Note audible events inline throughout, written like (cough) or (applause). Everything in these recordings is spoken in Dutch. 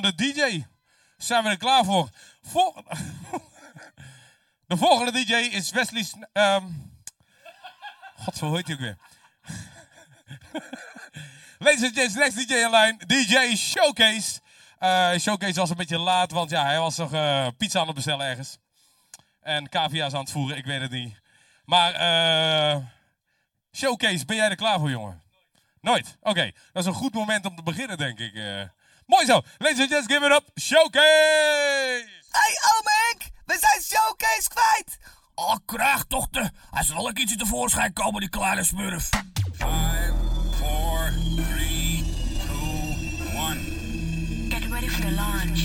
de DJ. Zijn we er klaar voor? De volgende DJ is Wesley... Ehm God, hoe heet hij ook weer? Ladies and gents, next DJ in line, DJ Showcase. Eh, Showcase was een beetje laat, want ja, hij was nog eh, pizza aan het bestellen ergens. En cavia's aan het voeren, ik weet het niet. Maar eh, Showcase, ben jij er klaar voor, jongen? Nooit? Oké, dat is een goed moment om te beginnen, denk ik. Mooi zo. Ladies and gents, give it up. Showcase! Hey, Omek! We zijn Showcase kwijt! Oh, krijg toch de... Hij zal wel een keertje tevoorschijn komen, die kleine smurf. 5, 4, 3, 2, 1. Get ready for the launch.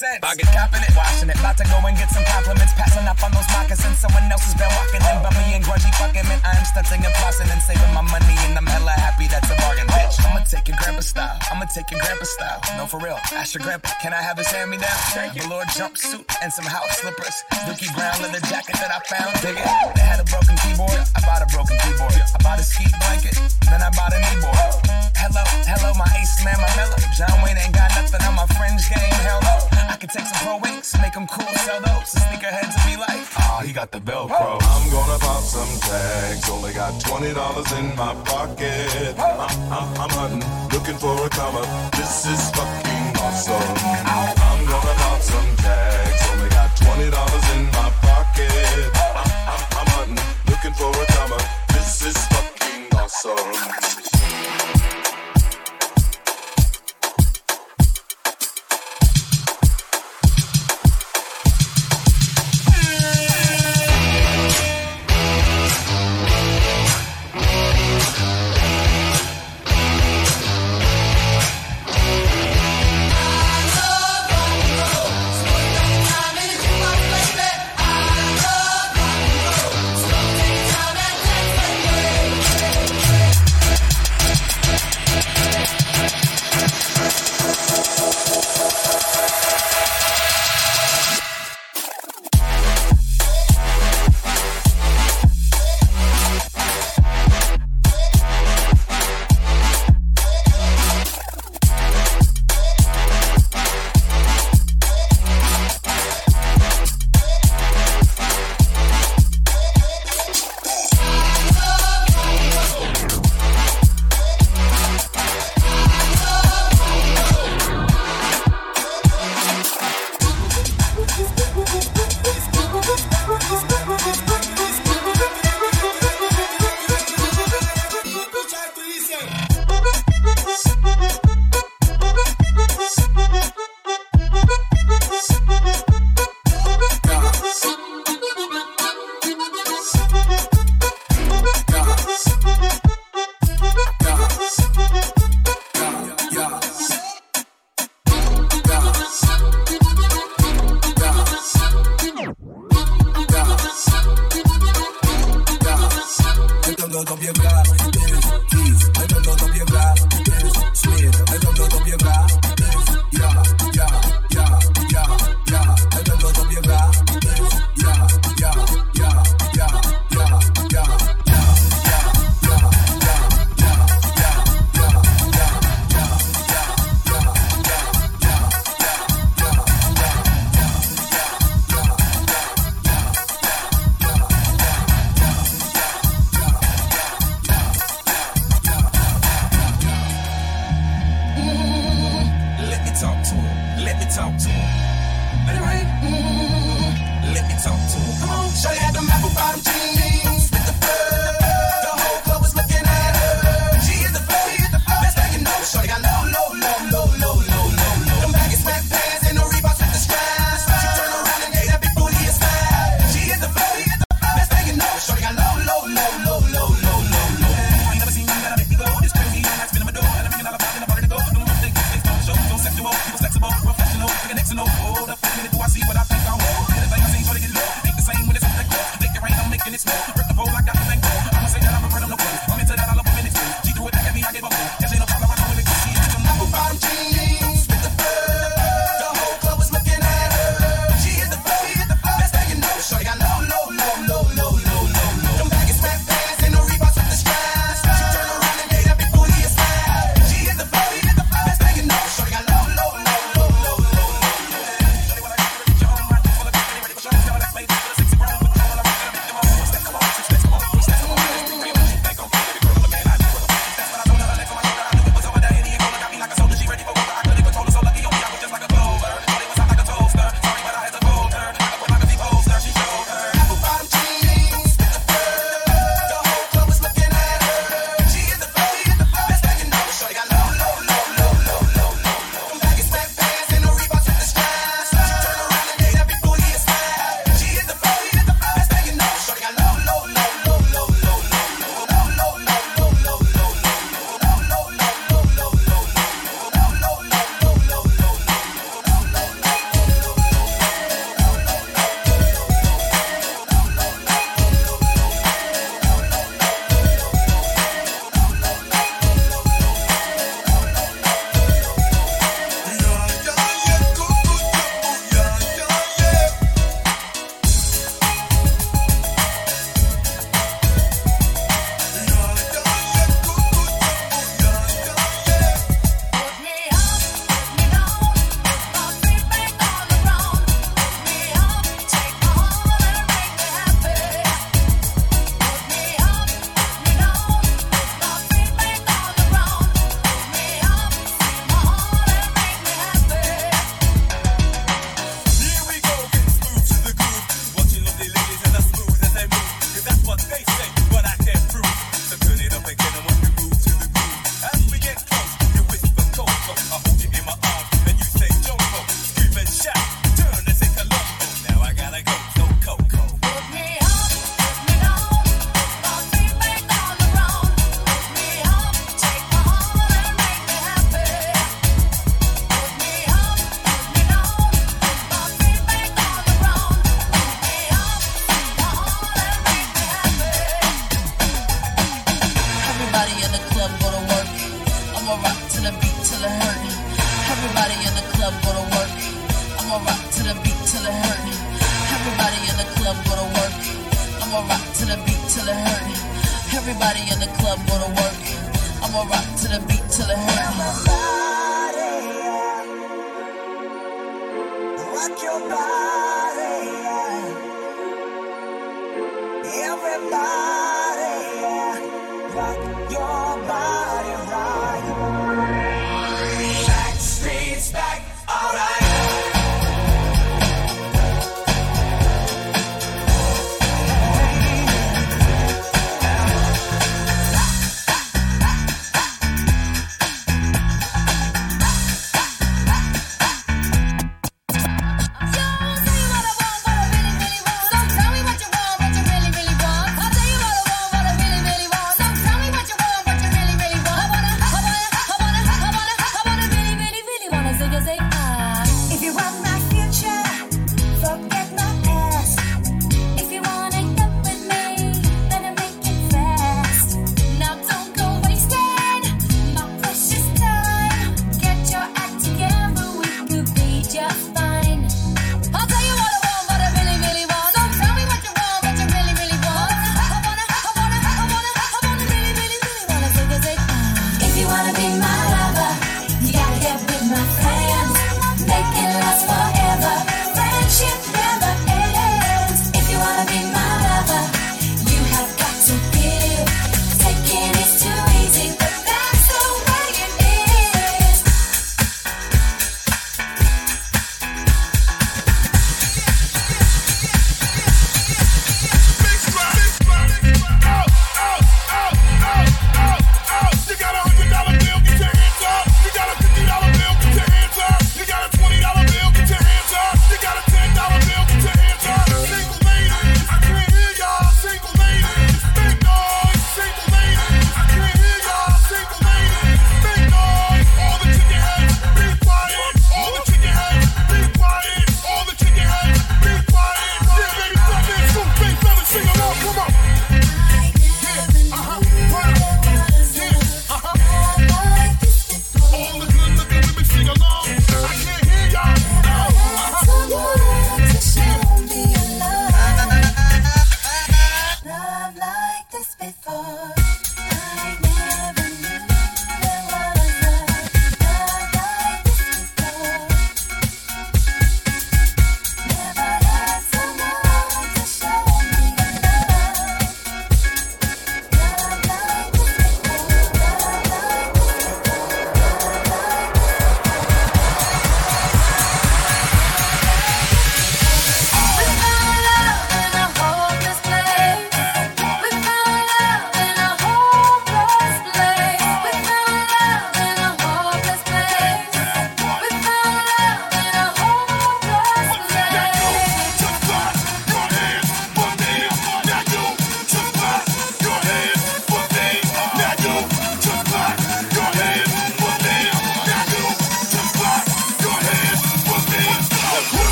99 cents. I get No, for real. Ask your grandpa, can I have his hand me down? Velour jumpsuit and some house slippers. Dookie brown leather jacket that I found. Dig it. They had a broken keyboard. I bought a broken keyboard. I bought a ski blanket. Then I bought a kneeboard. Hello, hello, my ace man, my mellow. John Wayne ain't got nothing on my fringe game. Hell no. I could take some pro wings, make them cool, sell those. The sneakerheads would be like, oh, he got the Velcro. I'm gonna pop some tags. Only got twenty dollars in my pocket. I'm, I'm, I'm hunting, looking for a come up. This is fucking awesome. I'm gonna pop some tags. Only got twenty dollars in my pocket. I'm, I'm, I'm hunting, looking for a come. This is fucking awesome.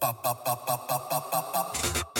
pa pa pa pa pa pa pa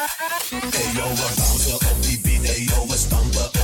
Hey yo, we op die hey yo,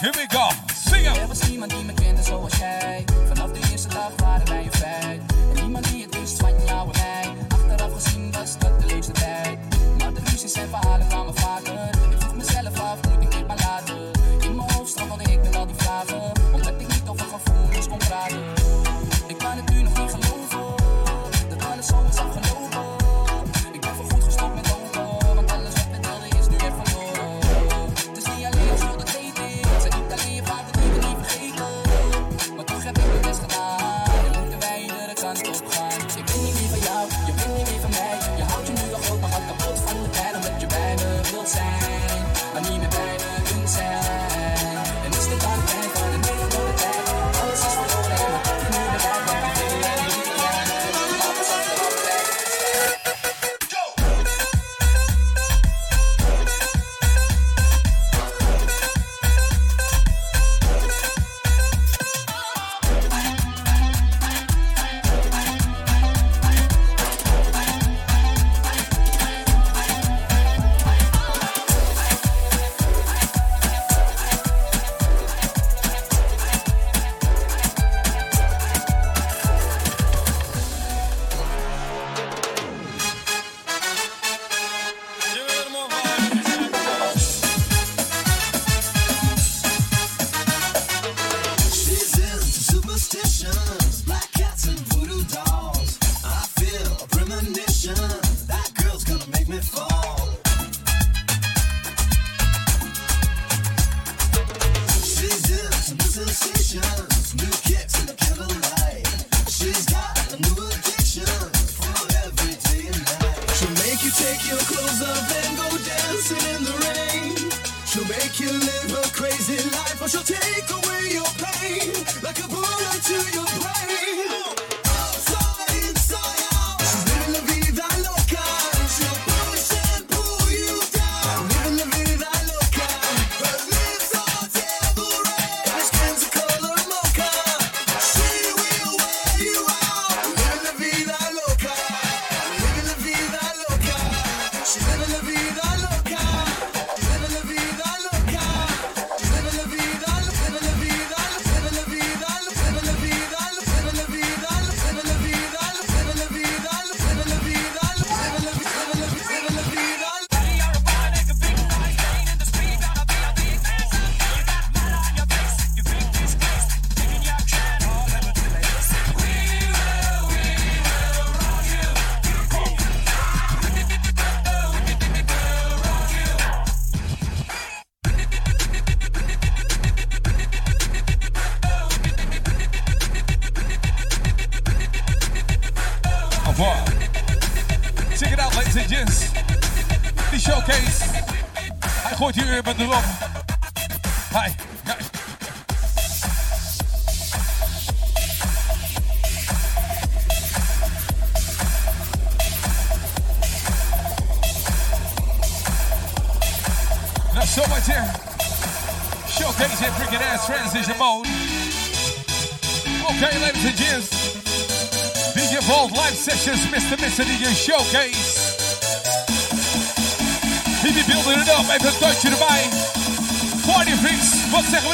Here we go. Wat zeggen?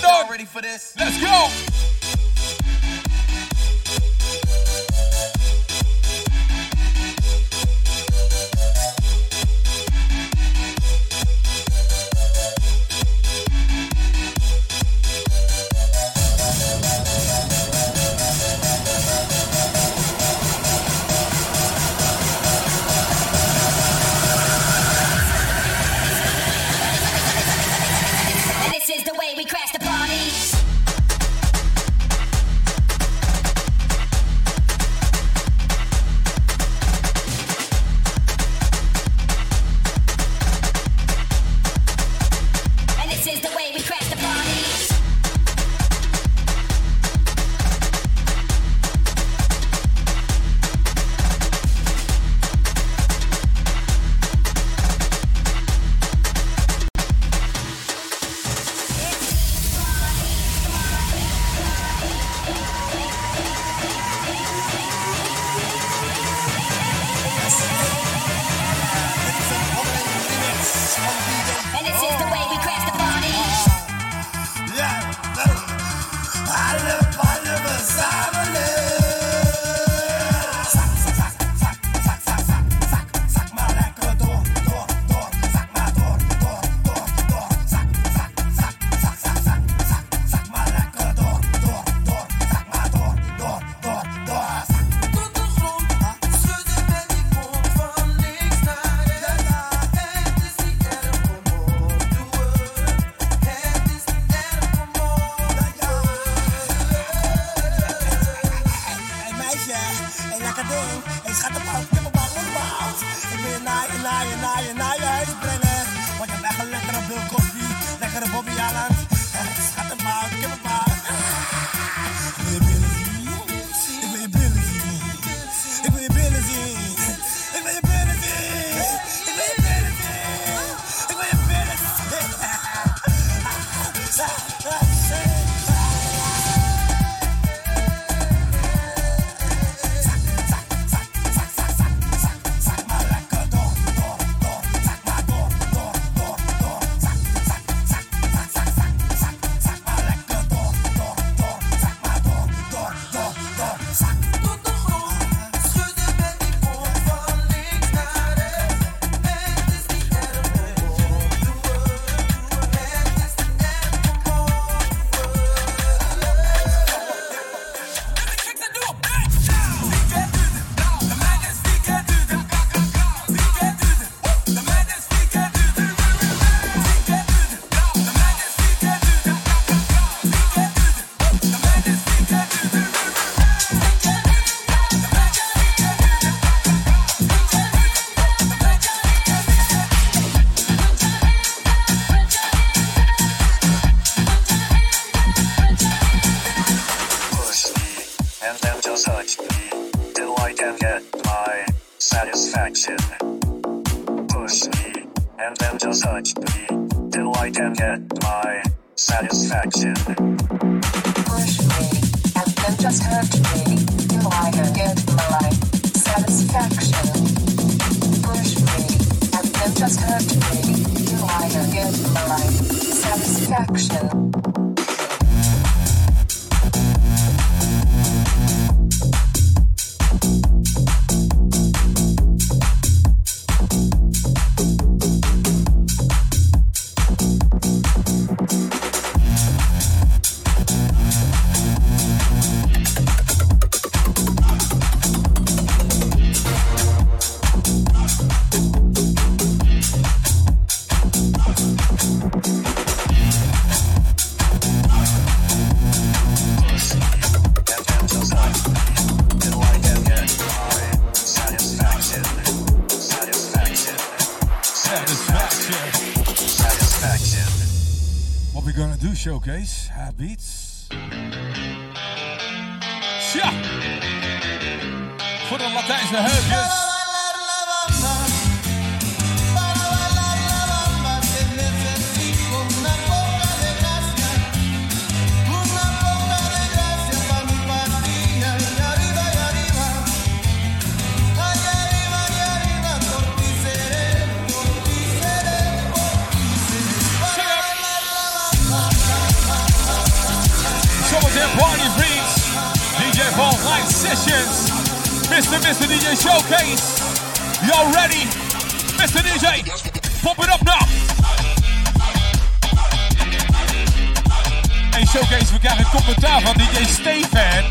showcase. We krijgen een commentaar van DJ Steven,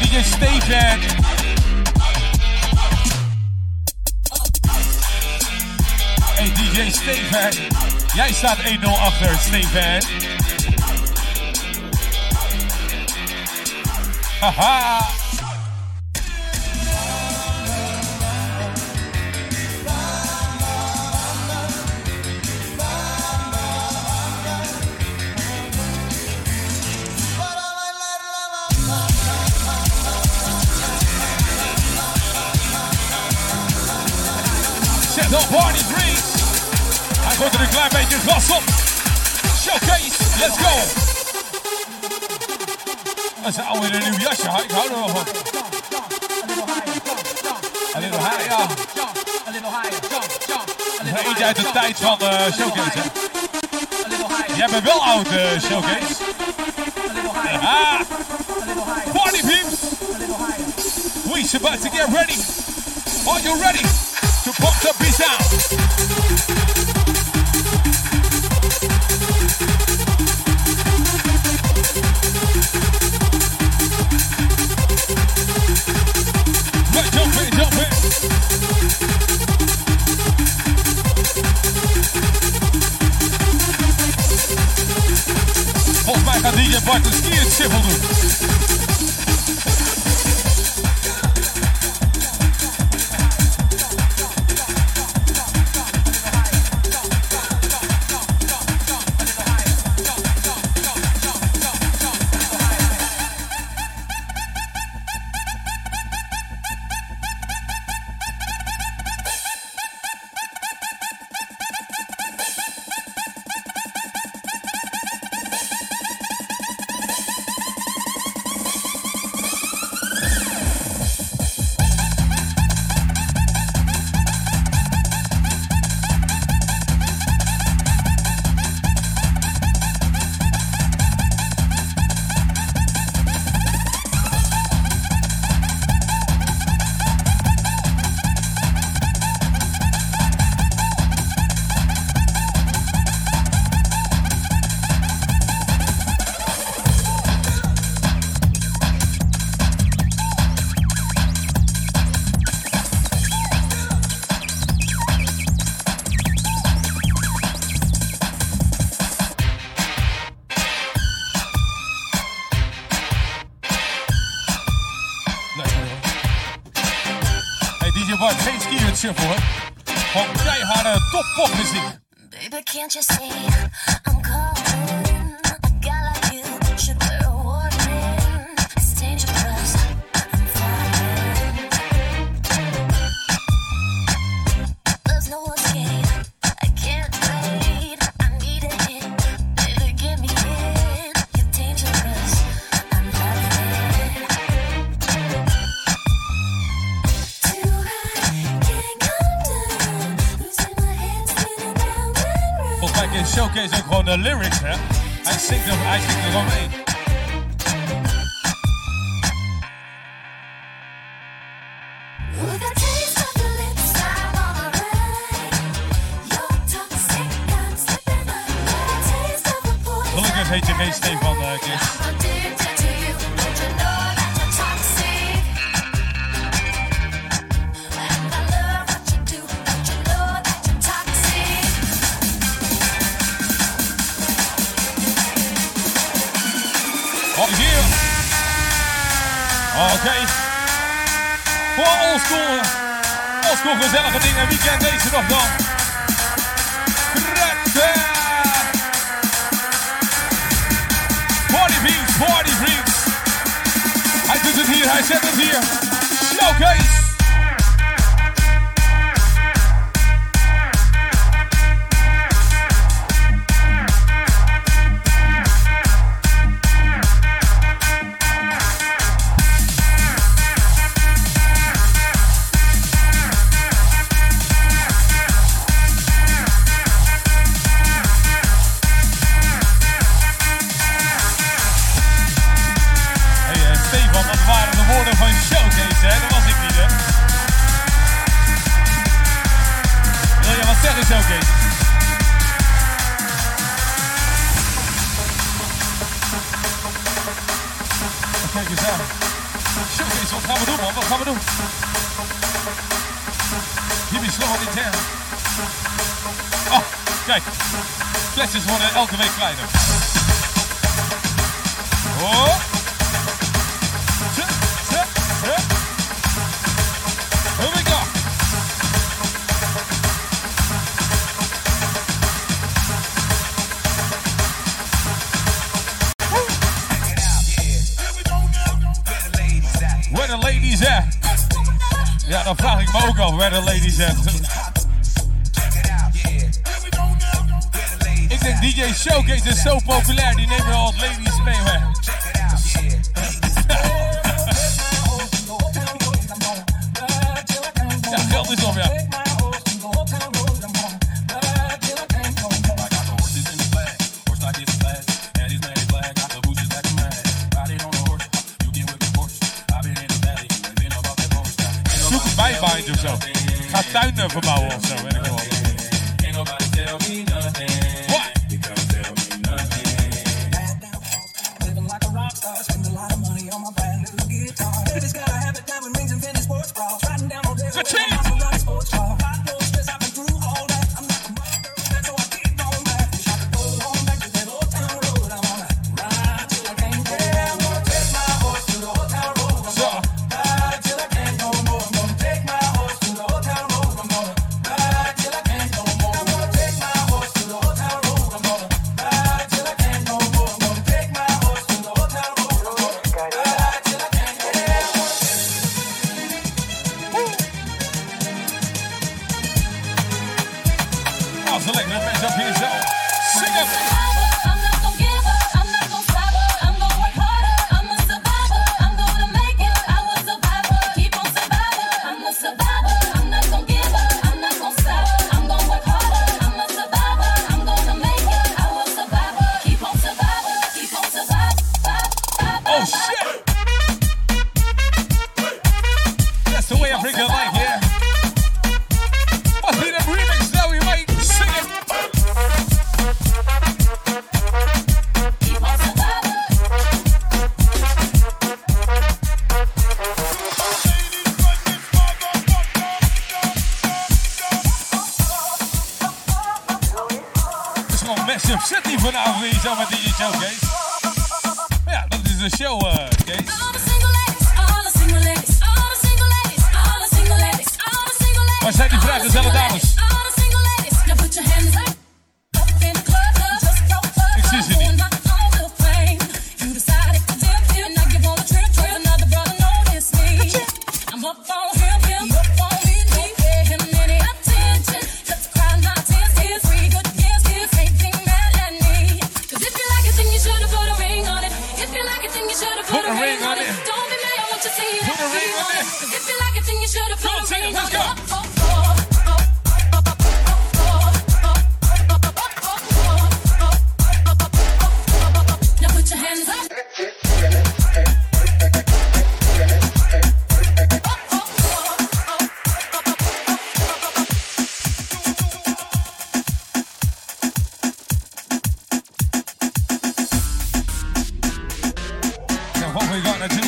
DJ Steven, Hey DJ Steven, Jij staat 1-0 achter, Steven. Haha. Party 3. Hij gooit er een klein beetje gas op. Showcase, let's go. Dat is een oude een nieuw jasje, ik hou er wel van. Een little higher, ja. Dat eentje uit de tijd van uh, Showcase, hè? Jij bent wel oud, uh, Showcase. Ja. Party peeps. We're about to get ready. Are you ready? pump the beat out.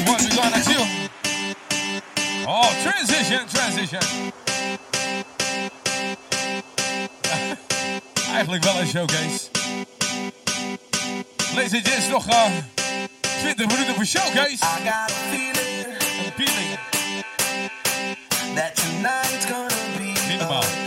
what we gonna do. Oh, transition, transition. (laughs) Eigenlijk wel een showcase. Laser Jazz nog eh, uh, 20 minuten voor showcase. I got a feeling. Een feeling. That tonight's gonna be. Minimaal.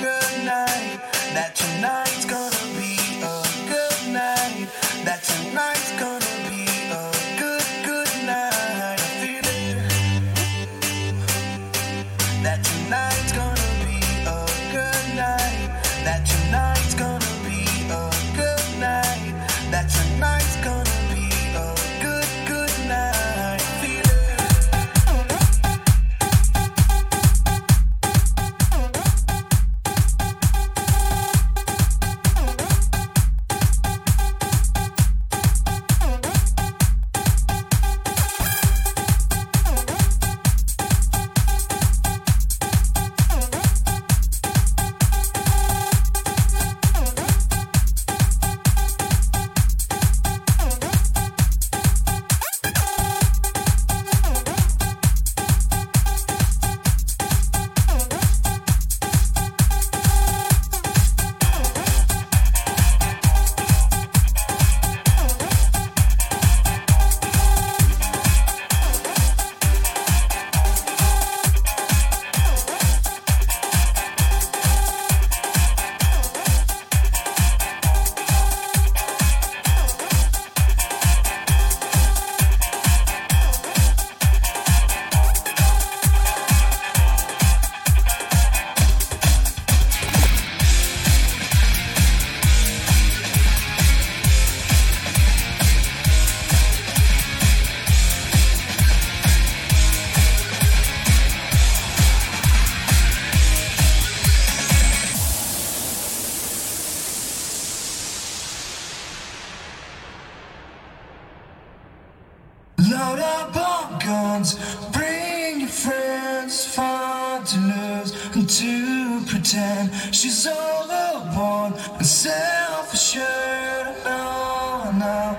Bring your friends, fun to lose and to pretend she's all alone and self assured. No, no,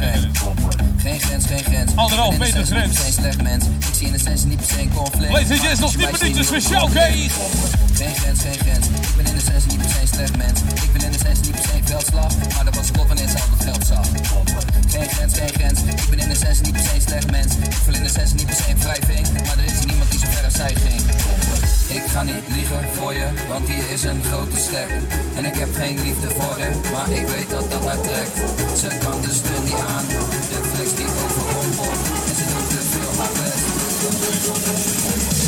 hè? Geen grens, geen. Geen grens, geen grens. Anderhalf ben meter essentie niet per se een slecht mens. Ik zie in essentie niet per se een conflict. Ladies and Maar gents, nog als je 10 mij ziet, minuutjes voor doe ik showcase. Geen grens, geen grens. Ik ben in essentie niet per se een slecht mens. Ik wil in essentie niet per se een veldslag. Maar dat was klopt wanneer ze al het geld zag. Geen grens, geen grens. Ik ben in essentie niet per se een slecht mens. Ik wil in essentie niet per se een wrijving. Maar er is niemand die zo ver als zij ging. Ik ga niet liegen voor je, want hier is een grote stek. En ik heb geen liefde voor haar, maar ik weet dat dat haar trekt. Ze kan de steun niet aan, de flex die overrompelt. En ze doet te veel haar best.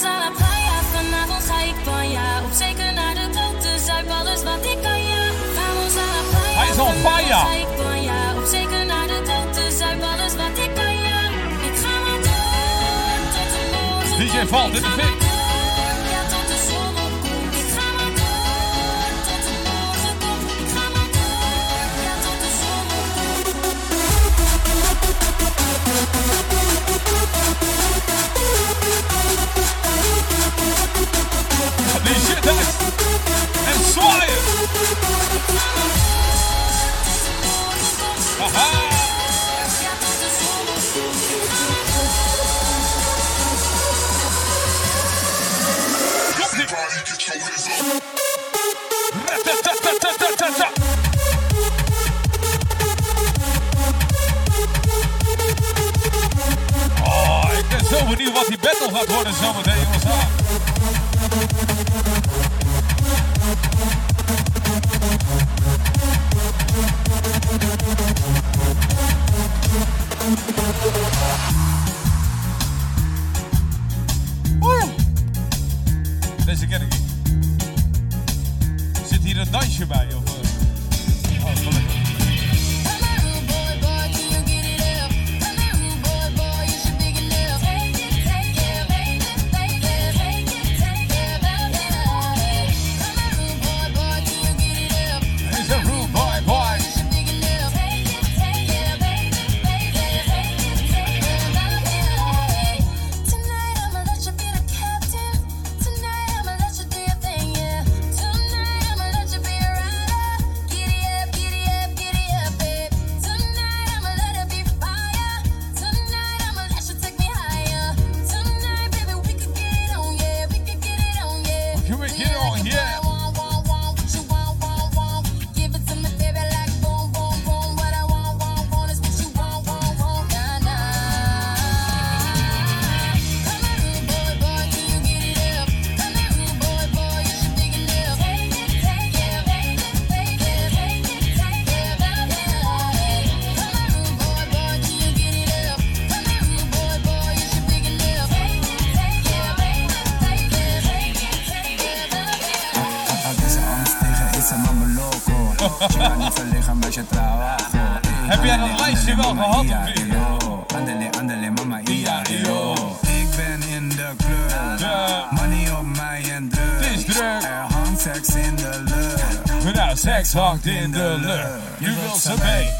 Vanavond ik. Op zeker naar de klote, dus alles wat ik kan, ja. Vamos. Hij is on fire. Op zeker naar de dus alles wat ik kan, ja. DJ Val, dit is het. Oh, ik ben zo benieuwd wat die battle gaat worden zometeen, Talked in the lure. You will submit.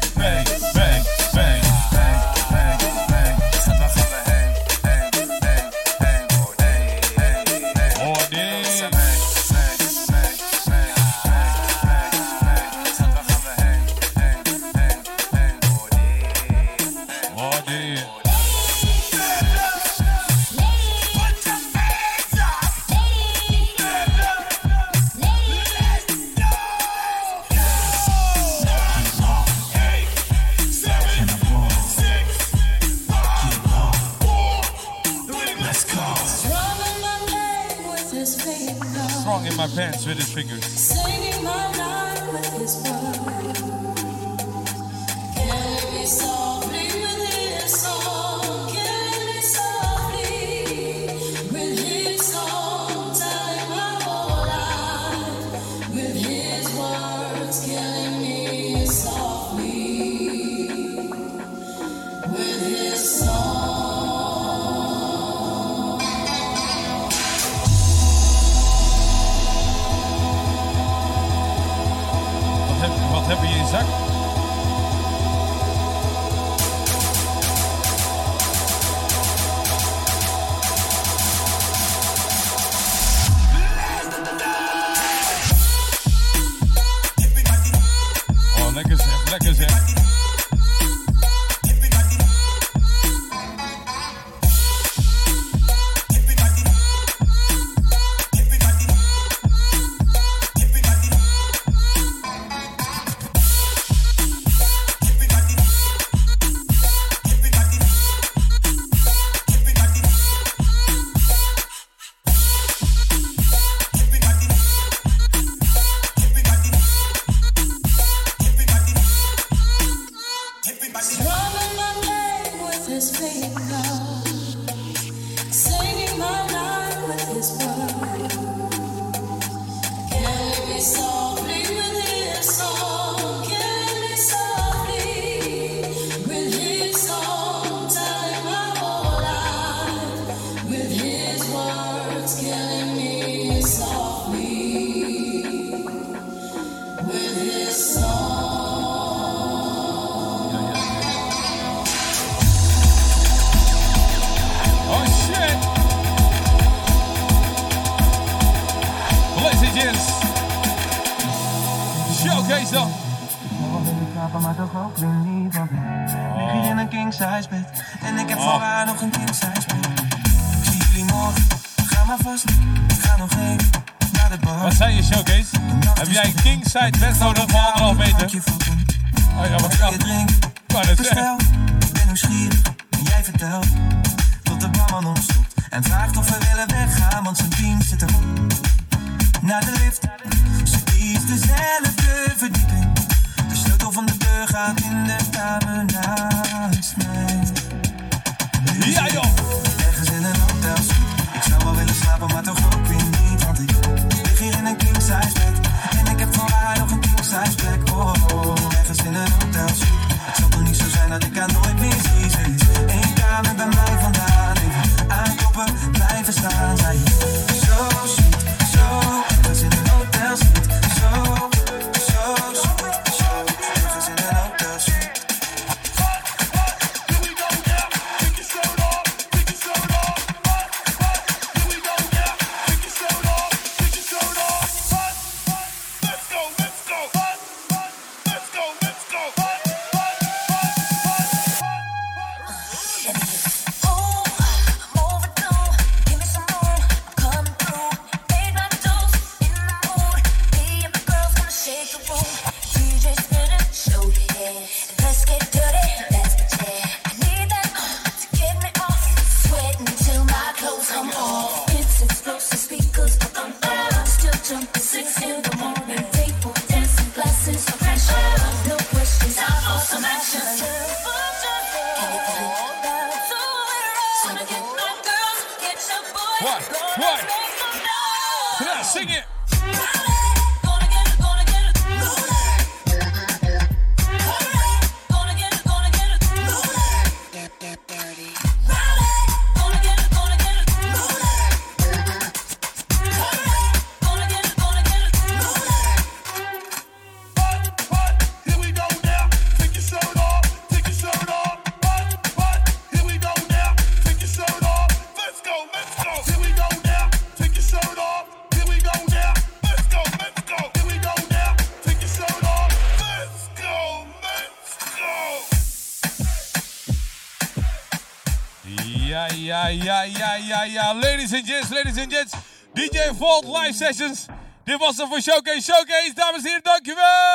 ja. Ladies and gents, ladies and gents. DJ Volt Live Sessions. Dit was het voor Showcase Showcase. Dames en heren, dankjewel.